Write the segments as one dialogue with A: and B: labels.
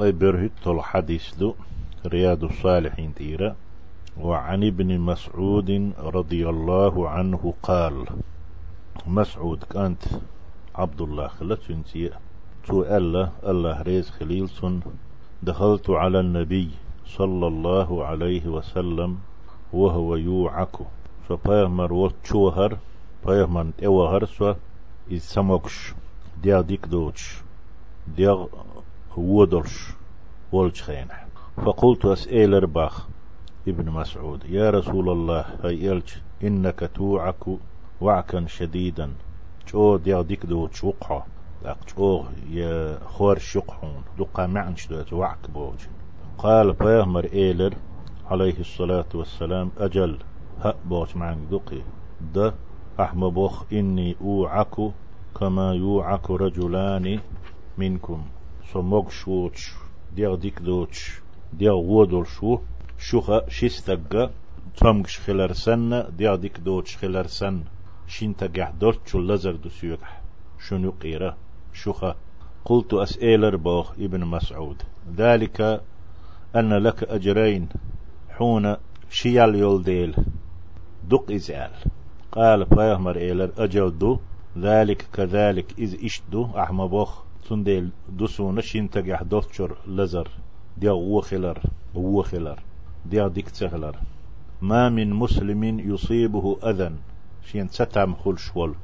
A: قي برهت الحديث دو رياض الصالحين تيرا. وعن ابن مسعود رضي الله عنه قال مسعود كانت عبد الله خلت تو الله الله ريز خليل سن. دخلت على النبي صلى الله عليه وسلم وهو يوعك. فبيغمر وتشوهر بيغمر اوهر سو إذ سموكش. ديا ديك دوتش. ديا ودرش ولش خينه فقلت أسئل باخ ابن مسعود يا رسول الله هاي إلج إنك توعك وعكا شديدا. جو ديا ديك دو تشوقها لك جو يا خور شقحون. دقا معنش دوت وعك بوج. قال بيهمر إيلر عليه الصلاة والسلام أجل هأ بوش معك دقي. ده أحم بوخ إني أوعك كما يوعك رجلان منكم. سموك شوتش ديغ ديك دوتش ديغ وودول شو شوخا شيستقا تمكش خلر سنة ديغ ديك دوتش خلر سن شين تقع دورت شو لزر دو سيوح شنو قيرة شوخا قلت أسئلر بوخ ابن مسعود. ذلك أن لك أجرين حون شيال يولديل دق إزال قال فيهمر إيلر أجل دو ذلك كذلك إذ إشدو أحمى بوخ. تنديل دسونا شين تقع دوتشر لزر. ديا وخلر وخلر ديا ديك ما من مسلم يصيبه أذى شين ستام خلشول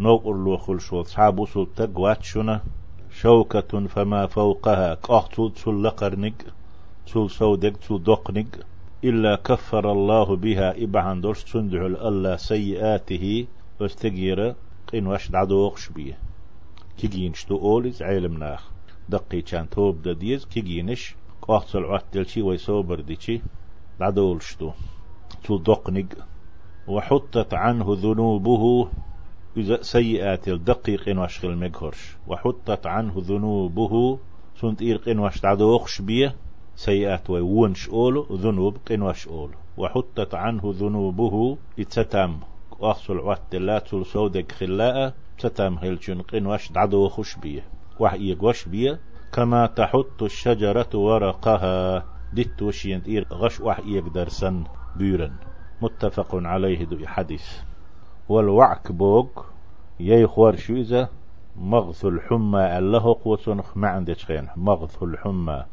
A: نوقر له خلشول صحابو سلتق واتشنا شوكة فما فوقها. قاحتو تسل لقرنق تسل سودق تسل دقنق إلا كفر الله بها إبعان دورش تندعو الله سيئاته. واستجير قين واش دعدوغش بيه كيجينش تو أولز علم ناخ دقي كان توب دديز كيجينش قاحتل عتلشي ويسوبر ديشي دعدولشتو تو دقنق وحطت عنه ذنوبه إذا سيئات الدقيق إن واشغل مجهرش وحطت عنه ذنوبه سنت إير إن واش تعدوخش بيه سيئات ويونش أولو ذنوب قن واش أولو وحطت عنه ذنوبه اتتم أخصل وقت لا تل سودك خلاء تتم هلشن قن واش تعدوخش بيه. وحيق واش بيه. كما تحط الشجرة ورقها دت وشين إير غش وحيق درسن بيرن متفق عليه دو حديث. والوعك بوك يي خوار شويزة مغث الحمى الله قوتنخ ما عندك خين مغث الحمى.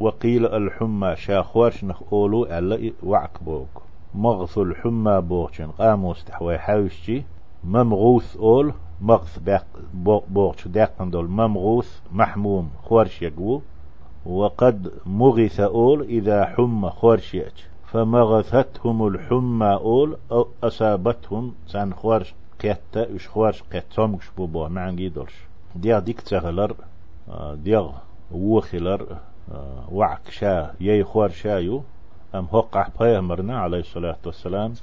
A: وقيل الحمى شاخوارش نخ أولو ألا وعك بوك مغث الحمى بوكشن قاموس تحوي حاوشتي ممغوث أول مغث بوكش داقن دول ممغوث محموم خوارش يقو وقد مغث أول إذا حمى خوارش يأتي فمغثتهم الحمى أول أو أصابتهم سان خوارش قيتا إش خوارش قيتهم كش بوبو ما عن جيدولش ديا ديك تغلر آه، ديا وخلر آه، وعك شا يي خوار شايو أم هقع بيامرنا عليه الصلاة والسلام.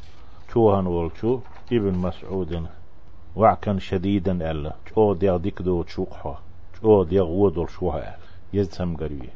A: شوهن والشو ابن مسعود. وعكا شديدا ألا. شو ديا ديك دو تشوقها شو ديا غودل شوها يزسم قريه